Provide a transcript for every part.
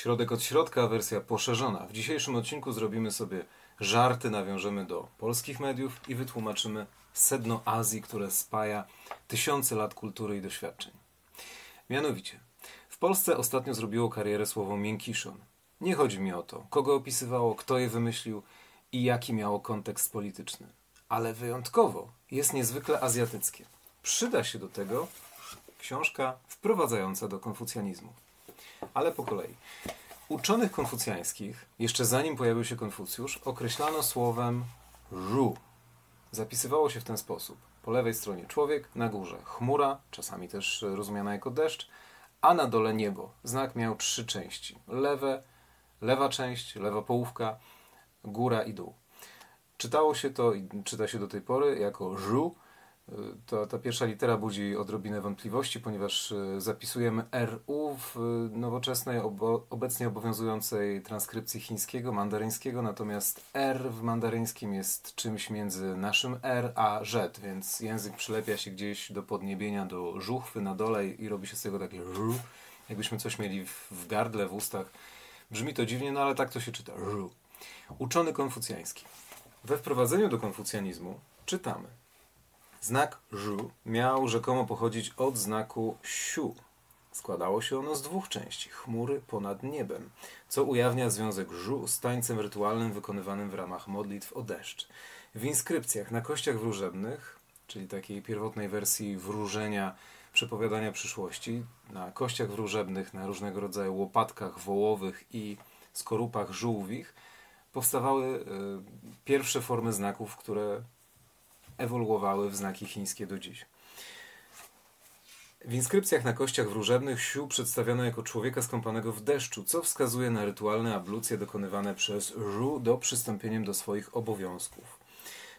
Środek od środka, wersja poszerzona. W dzisiejszym odcinku zrobimy sobie żarty, nawiążemy do polskich mediów i wytłumaczymy sedno Azji, które spaja tysiące lat kultury i doświadczeń. Mianowicie, w Polsce ostatnio zrobiło karierę słowo miękiszon. Nie chodzi mi o to, kogo opisywało, kto je wymyślił i jaki miało kontekst polityczny. Ale wyjątkowo jest niezwykle azjatyckie. Przyda się do tego książka wprowadzająca do konfucjanizmu. Ale po kolei. Uczonych konfucjańskich, jeszcze zanim pojawił się Konfucjusz, określano słowem żu. Zapisywało się w ten sposób. Po lewej stronie człowiek, na górze chmura, czasami też rozumiana jako deszcz, a na dole niebo. Znak miał trzy części. Lewe, lewa część, lewa połówka, góra i dół. Czytało się to i czyta się do tej pory jako żu, to, ta pierwsza litera budzi odrobinę wątpliwości, ponieważ e, zapisujemy RU w e, nowoczesnej, obo, obecnie obowiązującej transkrypcji chińskiego, mandaryńskiego, natomiast R w mandaryńskim jest czymś między naszym R a Z, więc język przylepia się gdzieś do podniebienia, do żuchwy na dole i robi się z tego takie żu, jakbyśmy coś mieli w, w gardle, w ustach. Brzmi to dziwnie, no ale tak to się czyta. Żu. Uczony konfucjański. We wprowadzeniu do konfucjanizmu czytamy Znak żu miał rzekomo pochodzić od znaku siu. Składało się ono z dwóch części chmury ponad niebem, co ujawnia związek żu z tańcem rytualnym wykonywanym w ramach modlitw o deszcz. W inskrypcjach na kościach wróżebnych, czyli takiej pierwotnej wersji wróżenia, przepowiadania przyszłości, na kościach wróżebnych, na różnego rodzaju łopatkach wołowych i skorupach żółwich, powstawały y, pierwsze formy znaków, które ewoluowały w znaki chińskie do dziś. W inskrypcjach na kościach wróżebnych Siu przedstawiono jako człowieka skąpanego w deszczu, co wskazuje na rytualne ablucje dokonywane przez Żu do przystąpieniem do swoich obowiązków.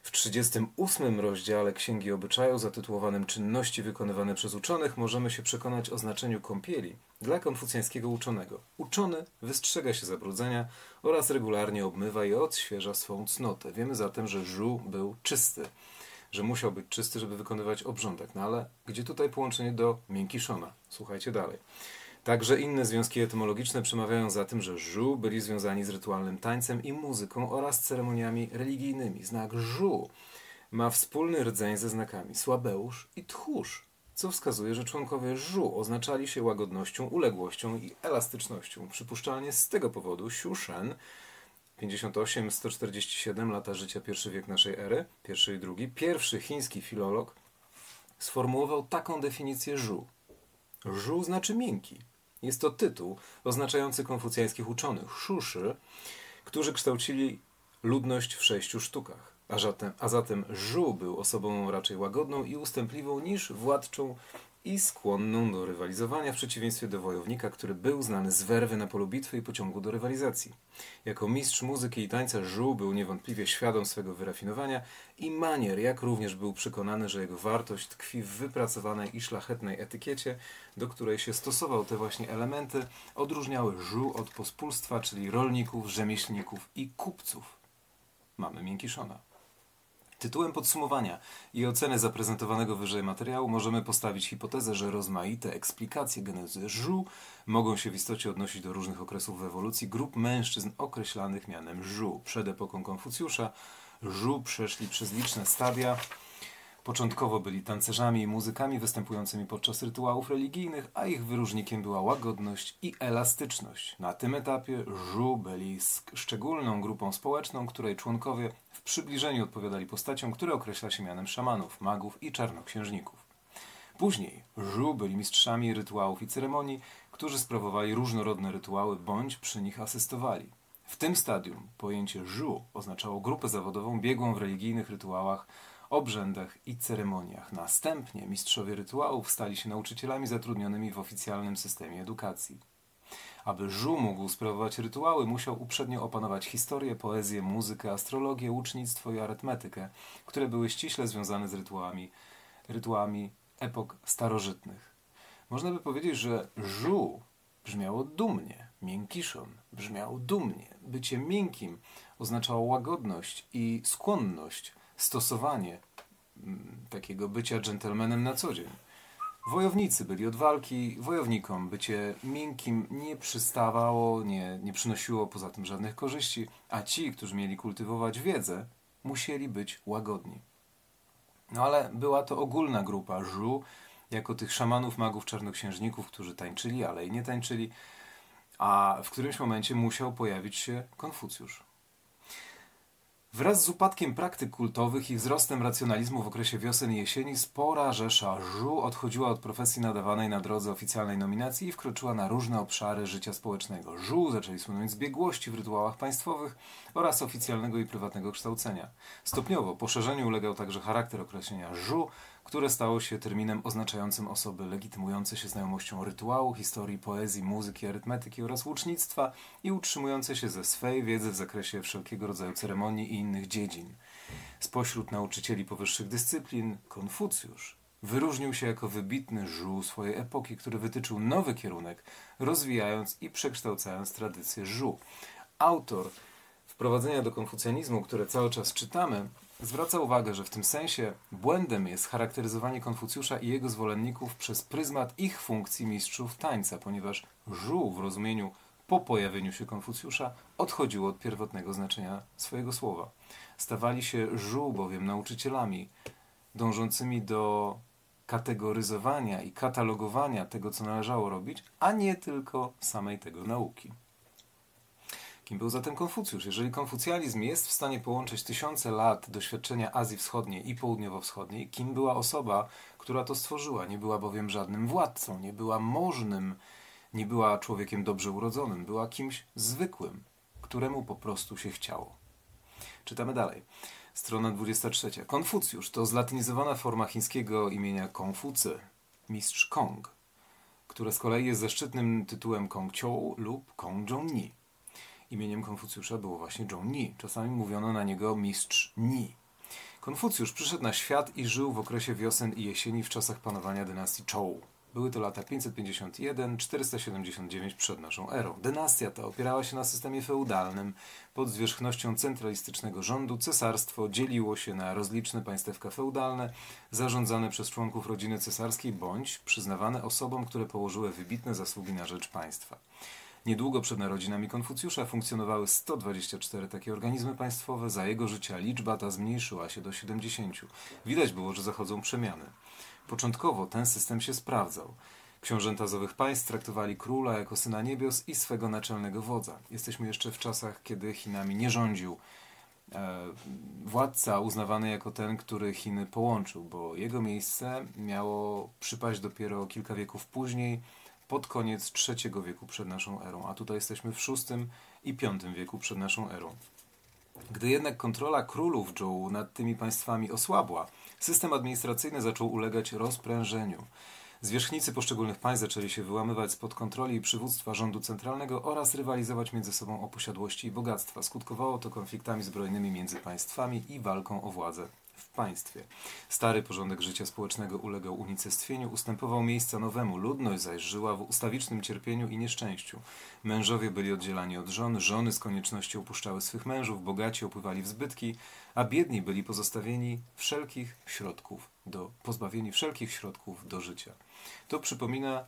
W 38 rozdziale Księgi Obyczaju zatytułowanym Czynności wykonywane przez uczonych możemy się przekonać o znaczeniu kąpieli dla konfucjańskiego uczonego. Uczony wystrzega się zabrudzenia oraz regularnie obmywa i odświeża swą cnotę. Wiemy zatem, że Żu był czysty że musiał być czysty, żeby wykonywać obrządek. No ale gdzie tutaj połączenie do miękiszona? Słuchajcie dalej. Także inne związki etymologiczne przemawiają za tym, że żu byli związani z rytualnym tańcem i muzyką oraz ceremoniami religijnymi. Znak żu ma wspólny rdzeń ze znakami słabeusz i tchórz, co wskazuje, że członkowie żu oznaczali się łagodnością, uległością i elastycznością. Przypuszczalnie z tego powodu Siushen 58-147 lata życia, pierwszy wiek naszej ery, pierwszy i drugi, pierwszy chiński filolog sformułował taką definicję żu. Żu znaczy miękki. Jest to tytuł oznaczający konfucjańskich uczonych, szuszy, którzy kształcili ludność w sześciu sztukach. A zatem, a zatem żu był osobą raczej łagodną i ustępliwą niż władczą i skłonną do rywalizowania w przeciwieństwie do wojownika, który był znany z werwy na polu bitwy i pociągu do rywalizacji. Jako mistrz muzyki i tańca Żół był niewątpliwie świadom swego wyrafinowania i manier, jak również był przekonany, że jego wartość tkwi w wypracowanej i szlachetnej etykiecie, do której się stosował te właśnie elementy, odróżniały Żół od pospólstwa, czyli rolników, rzemieślników i kupców. Mamy Miękiszona. Tytułem podsumowania i oceny zaprezentowanego wyżej materiału możemy postawić hipotezę, że rozmaite eksplikacje genezy żu mogą się w istocie odnosić do różnych okresów w ewolucji grup mężczyzn określanych mianem żu. Przed epoką Konfucjusza żu przeszli przez liczne stadia Początkowo byli tancerzami i muzykami występującymi podczas rytuałów religijnych, a ich wyróżnikiem była łagodność i elastyczność. Na tym etapie żu byli szczególną grupą społeczną, której członkowie w przybliżeniu odpowiadali postaciom, które określa się mianem szamanów, magów i czarnoksiężników. Później żu byli mistrzami rytuałów i ceremonii, którzy sprawowali różnorodne rytuały bądź przy nich asystowali. W tym stadium pojęcie żu oznaczało grupę zawodową biegłą w religijnych rytuałach obrzędach i ceremoniach. Następnie mistrzowie rytuałów stali się nauczycielami zatrudnionymi w oficjalnym systemie edukacji. Aby Żu mógł sprawować rytuały, musiał uprzednio opanować historię, poezję, muzykę, astrologię, łucznictwo i arytmetykę, które były ściśle związane z rytuałami, rytuałami epok starożytnych. Można by powiedzieć, że Żu brzmiało dumnie, miękiszon brzmiał dumnie. Bycie miękkim oznaczało łagodność i skłonność stosowanie mm, takiego bycia dżentelmenem na co dzień. Wojownicy byli od walki, wojownikom bycie miękkim nie przystawało, nie, nie przynosiło poza tym żadnych korzyści, a ci, którzy mieli kultywować wiedzę, musieli być łagodni. No ale była to ogólna grupa żu, jako tych szamanów, magów, czarnoksiężników, którzy tańczyli, ale i nie tańczyli, a w którymś momencie musiał pojawić się Konfucjusz. Wraz z upadkiem praktyk kultowych i wzrostem racjonalizmu w okresie wiosen i jesieni spora rzesza żu odchodziła od profesji nadawanej na drodze oficjalnej nominacji i wkroczyła na różne obszary życia społecznego. Żu zaczęli słynąć z biegłości w rytuałach państwowych oraz oficjalnego i prywatnego kształcenia. Stopniowo poszerzeniu ulegał także charakter określenia żu, które stało się terminem oznaczającym osoby legitymujące się znajomością rytuału, historii, poezji, muzyki, arytmetyki oraz łucznictwa i utrzymujące się ze swej wiedzy w zakresie wszelkiego rodzaju ceremonii i innych dziedzin. Spośród nauczycieli powyższych dyscyplin Konfucjusz wyróżnił się jako wybitny żół swojej epoki, który wytyczył nowy kierunek, rozwijając i przekształcając tradycję żół. Autor wprowadzenia do konfucjanizmu, które cały czas czytamy, Zwraca uwagę, że w tym sensie błędem jest charakteryzowanie Konfucjusza i jego zwolenników przez pryzmat ich funkcji mistrzów tańca, ponieważ żół w rozumieniu po pojawieniu się Konfucjusza odchodziło od pierwotnego znaczenia swojego słowa. Stawali się żół bowiem nauczycielami dążącymi do kategoryzowania i katalogowania tego, co należało robić, a nie tylko samej tego nauki. Kim był zatem Konfucjusz? Jeżeli konfucjalizm jest w stanie połączyć tysiące lat doświadczenia Azji Wschodniej i Południowo-Wschodniej, kim była osoba, która to stworzyła? Nie była bowiem żadnym władcą, nie była możnym, nie była człowiekiem dobrze urodzonym, była kimś zwykłym, któremu po prostu się chciało. Czytamy dalej. Strona 23. Konfucjusz to zlatynizowana forma chińskiego imienia Konfucy, mistrz Kong, które z kolei jest zaszczytnym tytułem Kong Chou lub Kong Zhongni. Imieniem Konfucjusza było właśnie Zhong Ni. Czasami mówiono na niego mistrz Ni. Konfucjusz przyszedł na świat i żył w okresie wiosen i jesieni w czasach panowania dynastii Zhou. Były to lata 551-479 przed naszą erą. Dynastia ta opierała się na systemie feudalnym. Pod zwierzchnością centralistycznego rządu cesarstwo dzieliło się na rozliczne państewka feudalne, zarządzane przez członków rodziny cesarskiej bądź przyznawane osobom, które położyły wybitne zasługi na rzecz państwa. Niedługo przed narodzinami Konfucjusza funkcjonowały 124 takie organizmy państwowe, za jego życia liczba ta zmniejszyła się do 70. Widać było, że zachodzą przemiany. Początkowo ten system się sprawdzał. Książęta z owych państw traktowali króla jako syna niebios i swego naczelnego wodza. Jesteśmy jeszcze w czasach, kiedy Chinami nie rządził e, władca uznawany jako ten, który Chiny połączył, bo jego miejsce miało przypaść dopiero kilka wieków później pod koniec III wieku przed naszą erą, a tutaj jesteśmy w VI i V wieku przed naszą erą. Gdy jednak kontrola królów Zhou nad tymi państwami osłabła, system administracyjny zaczął ulegać rozprężeniu. Zwierzchnicy poszczególnych państw zaczęli się wyłamywać spod kontroli i przywództwa rządu centralnego oraz rywalizować między sobą o posiadłości i bogactwa. Skutkowało to konfliktami zbrojnymi między państwami i walką o władzę w państwie. Stary porządek życia społecznego ulegał unicestwieniu, ustępował miejsca nowemu, ludność zaś żyła w ustawicznym cierpieniu i nieszczęściu. Mężowie byli oddzielani od żon, żony z konieczności opuszczały swych mężów, bogaci opływali w zbytki, a biedni byli pozostawieni wszelkich środków do, pozbawieni wszelkich środków do życia. To przypomina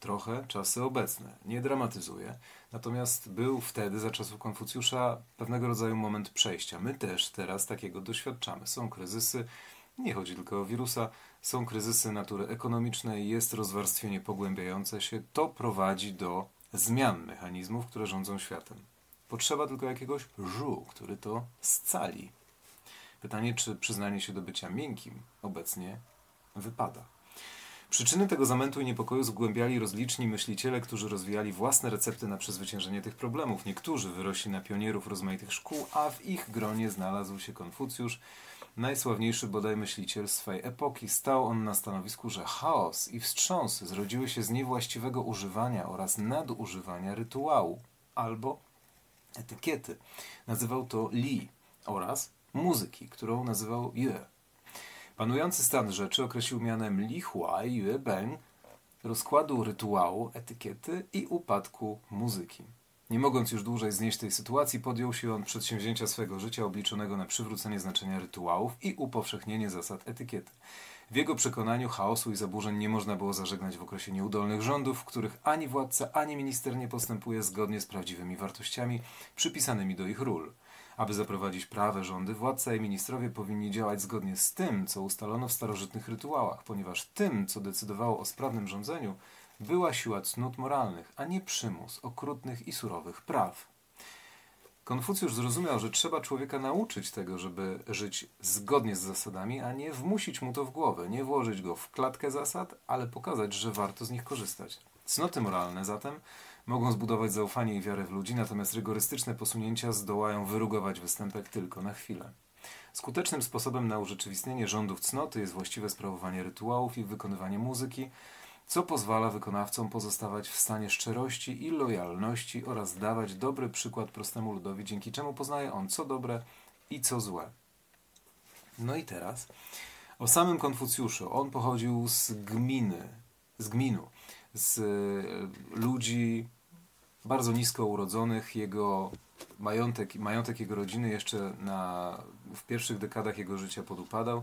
trochę czasy obecne. Nie dramatyzuję. Natomiast był wtedy, za czasów Konfucjusza, pewnego rodzaju moment przejścia. My też teraz takiego doświadczamy. Są kryzysy, nie chodzi tylko o wirusa, są kryzysy natury ekonomicznej, jest rozwarstwienie pogłębiające się. To prowadzi do zmian mechanizmów, które rządzą światem. Potrzeba tylko jakiegoś żu, który to scali. Pytanie, czy przyznanie się do bycia miękkim obecnie wypada. Przyczyny tego zamętu i niepokoju zgłębiali rozliczni myśliciele, którzy rozwijali własne recepty na przezwyciężenie tych problemów. Niektórzy wyrośli na pionierów rozmaitych szkół, a w ich gronie znalazł się Konfucjusz, najsławniejszy bodaj myśliciel swej epoki. Stał on na stanowisku, że chaos i wstrząsy zrodziły się z niewłaściwego używania oraz nadużywania rytuału albo etykiety. Nazywał to li oraz muzyki, którą nazywał yue. Panujący stan rzeczy określił mianem Li Huai Yue Beng rozkładu rytuału, etykiety i upadku muzyki. Nie mogąc już dłużej znieść tej sytuacji, podjął się on przedsięwzięcia swego życia obliczonego na przywrócenie znaczenia rytuałów i upowszechnienie zasad etykiety. W jego przekonaniu chaosu i zaburzeń nie można było zażegnać w okresie nieudolnych rządów, w których ani władca, ani minister nie postępuje zgodnie z prawdziwymi wartościami przypisanymi do ich ról. Aby zaprowadzić prawe rządy, władca i ministrowie powinni działać zgodnie z tym, co ustalono w starożytnych rytuałach, ponieważ tym, co decydowało o sprawnym rządzeniu, była siła cnót moralnych, a nie przymus okrutnych i surowych praw. Konfucjusz zrozumiał, że trzeba człowieka nauczyć tego, żeby żyć zgodnie z zasadami, a nie wmusić mu to w głowę, nie włożyć go w klatkę zasad, ale pokazać, że warto z nich korzystać. Cnoty moralne zatem mogą zbudować zaufanie i wiarę w ludzi, natomiast rygorystyczne posunięcia zdołają wyrugować występek tylko na chwilę. Skutecznym sposobem na urzeczywistnienie rządów cnoty jest właściwe sprawowanie rytuałów i wykonywanie muzyki, co pozwala wykonawcom pozostawać w stanie szczerości i lojalności oraz dawać dobry przykład prostemu ludowi, dzięki czemu poznaje on co dobre i co złe. No i teraz o samym Konfucjuszu. On pochodził z gminy, z gminu, z e, ludzi bardzo nisko urodzonych. Jego majątek, majątek jego rodziny jeszcze na, w pierwszych dekadach jego życia podupadał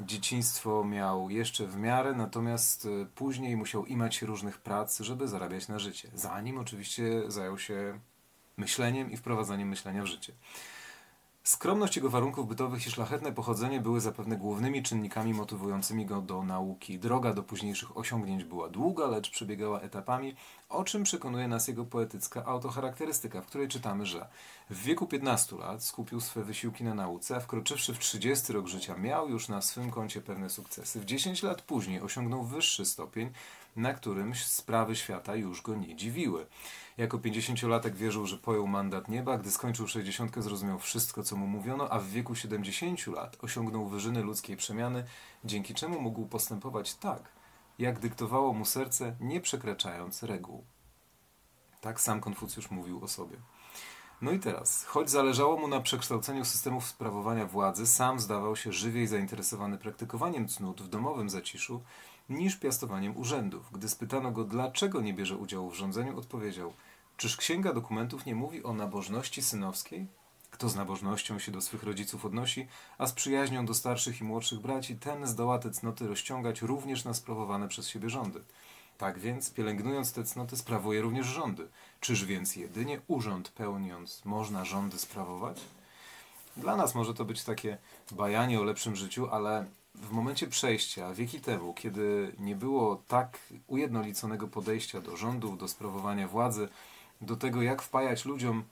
dzieciństwo miał jeszcze w miarę, natomiast e, później musiał imać różnych prac, żeby zarabiać na życie. Zanim oczywiście zajął się myśleniem i wprowadzaniem myślenia w życie. Skromność jego warunków bytowych i szlachetne pochodzenie były zapewne głównymi czynnikami motywującymi go do nauki. Droga do późniejszych osiągnięć była długa, lecz przebiegała etapami, o czym przekonuje nas jego poetycka autocharakterystyka, w której czytamy, że w wieku 15 lat skupił swe wysiłki na nauce, a wkroczywszy w 30 rok życia miał już na swym koncie pewne sukcesy. W 10 lat później osiągnął wyższy stopień, na którym sprawy świata już go nie dziwiły. Jako 50-latek wierzył, że pojął mandat nieba, gdy skończył 60 zrozumiał wszystko, co mu mówiono, a w wieku 70 lat osiągnął wyżyny ludzkiej przemiany, dzięki czemu mógł postępować tak, jak dyktowało mu serce, nie przekraczając reguł. Tak sam Konfucjusz mówił o sobie. No i teraz, choć zależało mu na przekształceniu systemów sprawowania władzy, sam zdawał się żywiej zainteresowany praktykowaniem cnót w domowym zaciszu niż piastowaniem urzędów. Gdy spytano go, dlaczego nie bierze udziału w rządzeniu, odpowiedział: Czyż księga dokumentów nie mówi o nabożności synowskiej? Kto z nabożnością się do swych rodziców odnosi, a z przyjaźnią do starszych i młodszych braci, ten zdoła te cnoty rozciągać również na sprawowane przez siebie rządy. Tak więc, pielęgnując te cnoty, sprawuje również rządy. Czyż więc jedynie urząd pełniąc można rządy sprawować? Dla nas może to być takie bajanie o lepszym życiu, ale w momencie przejścia, wieki temu, kiedy nie było tak ujednoliconego podejścia do rządów, do sprawowania władzy, do tego, jak wpajać ludziom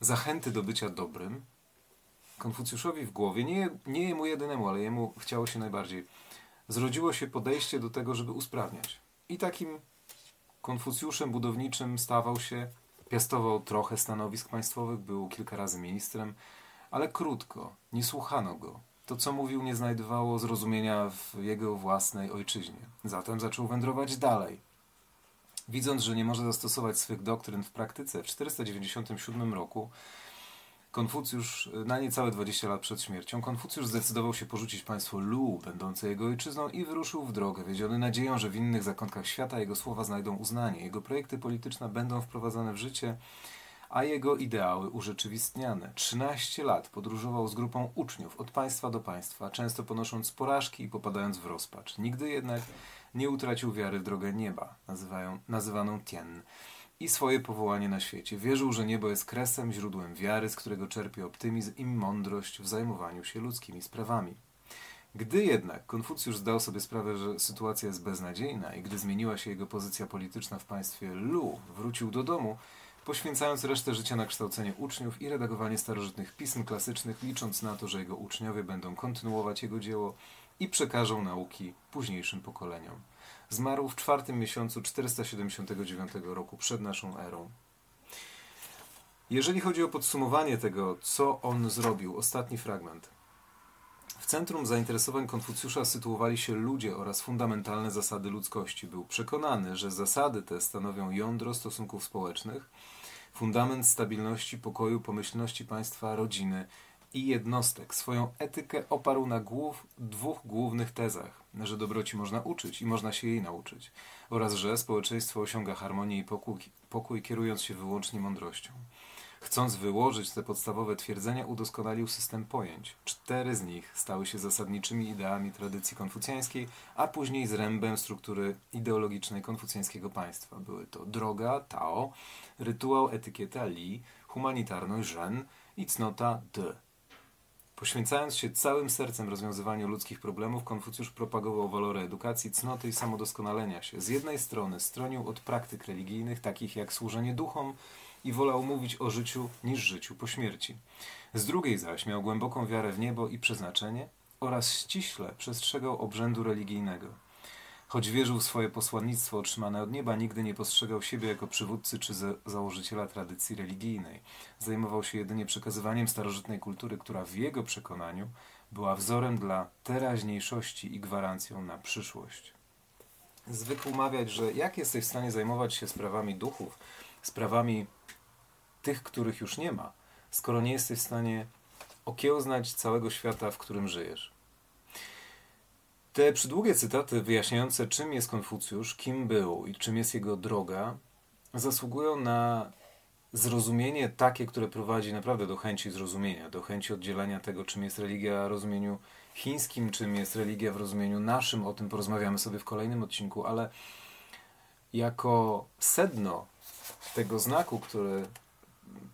zachęty do bycia dobrym, Konfucjuszowi w głowie, nie, nie jemu jedynemu, ale jemu chciało się najbardziej, zrodziło się podejście do tego, żeby usprawniać. I takim Konfucjuszem budowniczym stawał się, piastował trochę stanowisk państwowych, był kilka razy ministrem, ale krótko, nie słuchano go. To, co mówił, nie znajdowało zrozumienia w jego własnej ojczyźnie. Zatem zaczął wędrować dalej. Widząc, że nie może zastosować swych doktryn w praktyce, w 497 roku Konfucjusz, na niecałe 20 lat przed śmiercią, Konfucjusz zdecydował się porzucić państwo Lu, będące jego ojczyzną, i wyruszył w drogę, wiedziony nadzieją, że w innych zakątkach świata jego słowa znajdą uznanie, jego projekty polityczne będą wprowadzane w życie, a jego ideały urzeczywistniane. 13 lat podróżował z grupą uczniów od państwa do państwa, często ponosząc porażki i popadając w rozpacz. Nigdy jednak nie utracił wiary w drogę nieba, nazywają, nazywaną Tien, i swoje powołanie na świecie. Wierzył, że niebo jest kresem, źródłem wiary, z którego czerpie optymizm i mądrość w zajmowaniu się ludzkimi sprawami. Gdy jednak Konfucjusz zdał sobie sprawę, że sytuacja jest beznadziejna i gdy zmieniła się jego pozycja polityczna w państwie Lu, wrócił do domu, poświęcając resztę życia na kształcenie uczniów i redagowanie starożytnych pism klasycznych, licząc na to, że jego uczniowie będą kontynuować jego dzieło i przekażą nauki późniejszym pokoleniom. Zmarł w czwartym miesiącu 479 roku przed naszą erą. Jeżeli chodzi o podsumowanie tego, co on zrobił, ostatni fragment. W centrum zainteresowań Konfucjusza sytuowali się ludzie oraz fundamentalne zasady ludzkości. Był przekonany, że zasady te stanowią jądro stosunków społecznych, fundament stabilności, pokoju, pomyślności państwa, rodziny i jednostek. Swoją etykę oparł na głów, dwóch głównych tezach, że dobroci można uczyć i można się jej nauczyć, oraz że społeczeństwo osiąga harmonię i pokój, pokój kierując się wyłącznie mądrością. Chcąc wyłożyć te podstawowe twierdzenia, udoskonalił system pojęć. Cztery z nich stały się zasadniczymi ideami tradycji konfucjańskiej, a później zrębem struktury ideologicznej konfucjańskiego państwa. Były to droga, Tao, rytuał, etykieta, Li, humanitarność, Zhen i cnota, De. Poświęcając się całym sercem rozwiązywaniu ludzkich problemów, Konfucjusz propagował walory edukacji, cnoty i samodoskonalenia się. Z jednej strony stronił od praktyk religijnych, takich jak służenie duchom, i wolał mówić o życiu niż życiu po śmierci. Z drugiej zaś miał głęboką wiarę w niebo i przeznaczenie oraz ściśle przestrzegał obrzędu religijnego. Choć wierzył w swoje posłannictwo otrzymane od nieba, nigdy nie postrzegał siebie jako przywódcy czy za założyciela tradycji religijnej. Zajmował się jedynie przekazywaniem starożytnej kultury, która w jego przekonaniu była wzorem dla teraźniejszości i gwarancją na przyszłość. Zwykł mawiać, że jak jesteś w stanie zajmować się sprawami duchów, sprawami tych, których już nie ma, skoro nie jesteś w stanie okiełznać całego świata, w którym żyjesz. Te przydługie cytaty wyjaśniające, czym jest Konfucjusz, kim był i czym jest jego droga, zasługują na zrozumienie takie, które prowadzi naprawdę do chęci zrozumienia, do chęci oddzielenia tego, czym jest religia w rozumieniu chińskim, czym jest religia w rozumieniu naszym. O tym porozmawiamy sobie w kolejnym odcinku, ale jako sedno tego znaku, który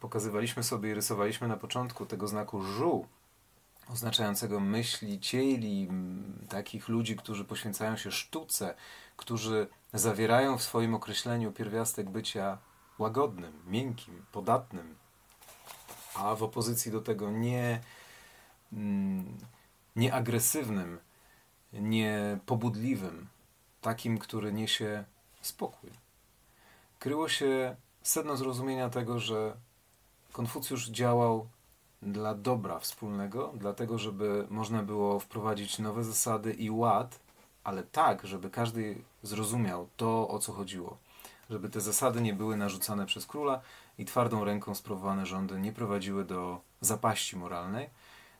pokazywaliśmy sobie i rysowaliśmy na początku, tego znaku żu, oznaczającego myślicieli, takich ludzi, którzy poświęcają się sztuce, którzy zawierają w swoim określeniu pierwiastek bycia łagodnym, miękkim, podatnym, a w opozycji do tego nie, nieagresywnym, niepobudliwym, takim, który niesie spokój. Kryło się sedno zrozumienia tego, że Konfucjusz działał dla dobra wspólnego, dlatego żeby można było wprowadzić nowe zasady i ład, ale tak, żeby każdy zrozumiał to, o co chodziło. Żeby te zasady nie były narzucane przez króla i twardą ręką sprawowane rządy nie prowadziły do zapaści moralnej,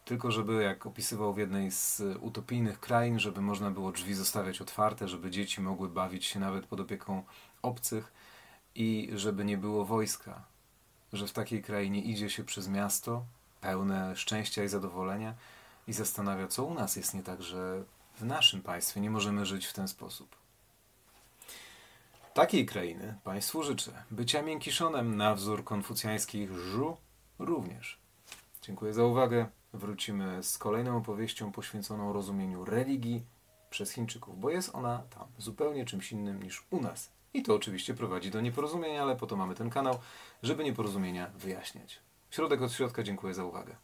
tylko żeby, jak opisywał w jednej z utopijnych krain, żeby można było drzwi zostawiać otwarte, żeby dzieci mogły bawić się nawet pod opieką obcych i żeby nie było wojska, że w takiej krainie idzie się przez miasto pełne szczęścia i zadowolenia i zastanawia, co u nas jest nie tak, że w naszym państwie nie możemy żyć w ten sposób. Takiej krainy Państwu życzę. Bycia miękiszonem na wzór konfucjańskich żu również. Dziękuję za uwagę. Wrócimy z kolejną opowieścią poświęconą rozumieniu religii przez Chińczyków, bo jest ona tam zupełnie czymś innym niż u nas. I to oczywiście prowadzi do nieporozumienia, ale po to mamy ten kanał, żeby nieporozumienia wyjaśniać. Środek od środka, dziękuję za uwagę.